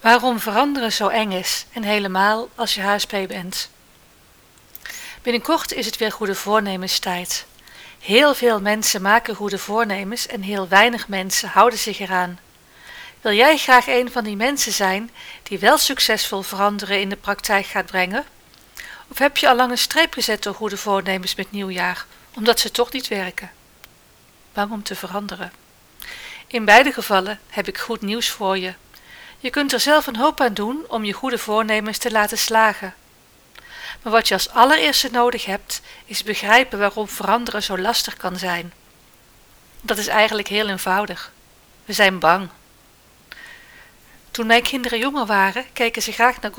Waarom veranderen zo eng is en helemaal als je HSP bent. Binnenkort is het weer goede voornemenstijd. Heel veel mensen maken goede voornemens en heel weinig mensen houden zich eraan. Wil jij graag een van die mensen zijn die wel succesvol veranderen in de praktijk gaat brengen? Of heb je al lang een streep gezet door goede voornemens met nieuwjaar, omdat ze toch niet werken? Bang om te veranderen. In beide gevallen heb ik goed nieuws voor je. Je kunt er zelf een hoop aan doen om je goede voornemens te laten slagen. Maar wat je als allereerste nodig hebt, is begrijpen waarom veranderen zo lastig kan zijn. Dat is eigenlijk heel eenvoudig. We zijn bang. Toen mijn kinderen jonger waren, keken ze graag naar,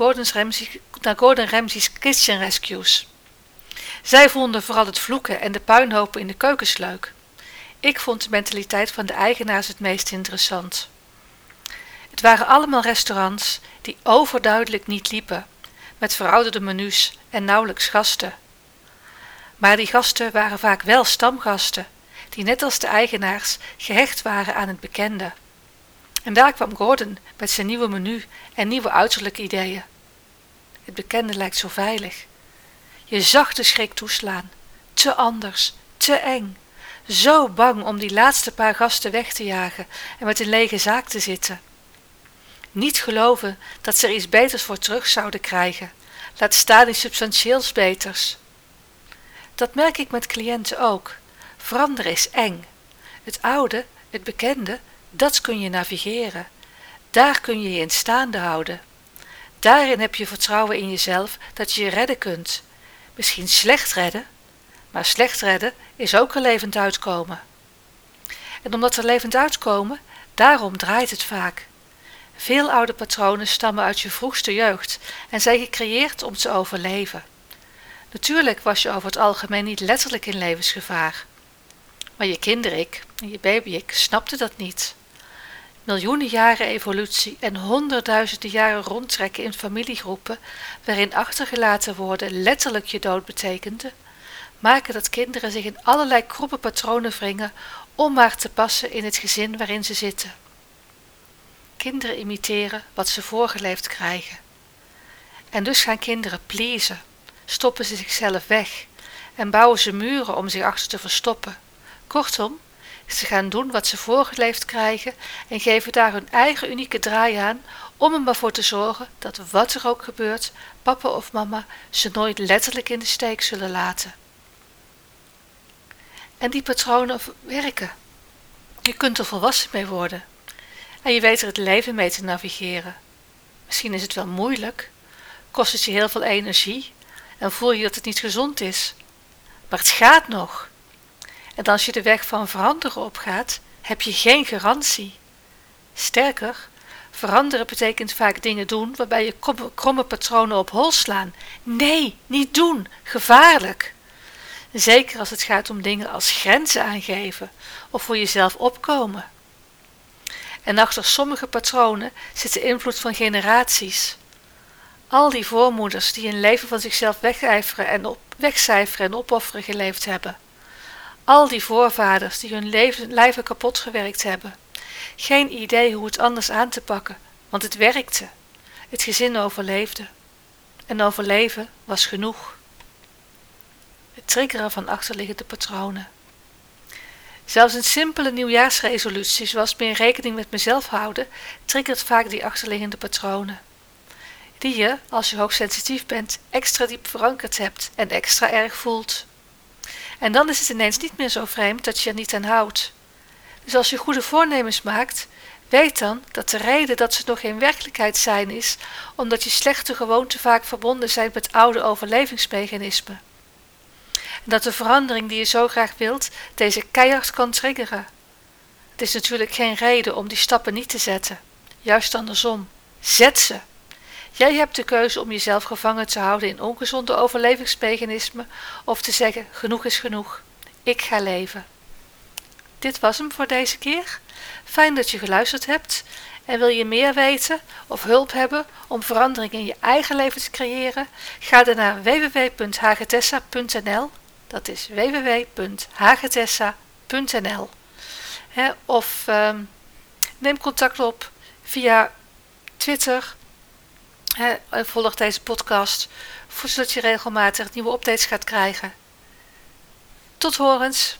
Gordon Ramsay's Kitchen Rescues. Zij vonden vooral het vloeken en de puinhopen in de keukens leuk. Ik vond de mentaliteit van de eigenaars het meest interessant. Het waren allemaal restaurants die overduidelijk niet liepen, met verouderde menus en nauwelijks gasten. Maar die gasten waren vaak wel stamgasten, die net als de eigenaars gehecht waren aan het bekende. En daar kwam Gordon met zijn nieuwe menu en nieuwe uiterlijke ideeën. Het bekende lijkt zo veilig. Je zag de schrik toeslaan. Te anders, te eng. Zo bang om die laatste paar gasten weg te jagen en met een lege zaak te zitten. Niet geloven dat ze er iets beters voor terug zouden krijgen. Laat staan iets substantieels beters. Dat merk ik met cliënten ook. Veranderen is eng. Het oude, het bekende, dat kun je navigeren. Daar kun je je in staande houden. Daarin heb je vertrouwen in jezelf dat je je redden kunt. Misschien slecht redden, maar slecht redden is ook er levend uitkomen. En omdat er levend uitkomen, daarom draait het vaak. Veel oude patronen stammen uit je vroegste jeugd en zijn gecreëerd om te overleven. Natuurlijk was je over het algemeen niet letterlijk in levensgevaar. Maar je kinderik en je babyik snapte dat niet. Miljoenen jaren evolutie en honderdduizenden jaren rondtrekken in familiegroepen, waarin achtergelaten worden letterlijk je dood betekende, maken dat kinderen zich in allerlei kroppe patronen wringen om maar te passen in het gezin waarin ze zitten. Kinderen imiteren wat ze voorgeleefd krijgen. En dus gaan kinderen pleasen, stoppen ze zichzelf weg en bouwen ze muren om zich achter te verstoppen. Kortom, ze gaan doen wat ze voorgeleefd krijgen en geven daar hun eigen unieke draai aan om er maar voor te zorgen dat wat er ook gebeurt, papa of mama ze nooit letterlijk in de steek zullen laten. En die patronen werken. Je kunt er volwassen mee worden. En je weet er het leven mee te navigeren. Misschien is het wel moeilijk, kost het je heel veel energie en voel je dat het niet gezond is. Maar het gaat nog. En als je de weg van veranderen opgaat, heb je geen garantie. Sterker, veranderen betekent vaak dingen doen waarbij je kromme patronen op hol slaan. Nee, niet doen, gevaarlijk. Zeker als het gaat om dingen als grenzen aangeven of voor jezelf opkomen. En achter sommige patronen zit de invloed van generaties. Al die voormoeders die een leven van zichzelf wegcijferen en, op, wegcijferen en opofferen geleefd hebben. Al die voorvaders die hun leven, lijven kapot gewerkt hebben. Geen idee hoe het anders aan te pakken, want het werkte. Het gezin overleefde. En overleven was genoeg. Het triggeren van achterliggende patronen. Zelfs een simpele nieuwjaarsresolutie, zoals meer rekening met mezelf houden, triggert vaak die achterliggende patronen. Die je, als je hoogsensitief bent, extra diep verankerd hebt en extra erg voelt. En dan is het ineens niet meer zo vreemd dat je er niet aan houdt. Dus als je goede voornemens maakt, weet dan dat de reden dat ze nog geen werkelijkheid zijn is, omdat je slechte gewoonten vaak verbonden zijn met oude overlevingsmechanismen dat de verandering die je zo graag wilt deze keihard kan triggeren. Het is natuurlijk geen reden om die stappen niet te zetten. Juist andersom. Zet ze. Jij hebt de keuze om jezelf gevangen te houden in ongezonde overlevingsmechanismen of te zeggen: genoeg is genoeg. Ik ga leven. Dit was hem voor deze keer. Fijn dat je geluisterd hebt. En wil je meer weten of hulp hebben om verandering in je eigen leven te creëren? Ga dan naar www.hagetessa.nl dat is www.hagetessa.nl Of um, neem contact op via Twitter. volg deze podcast, zodat je regelmatig nieuwe updates gaat krijgen. Tot horens!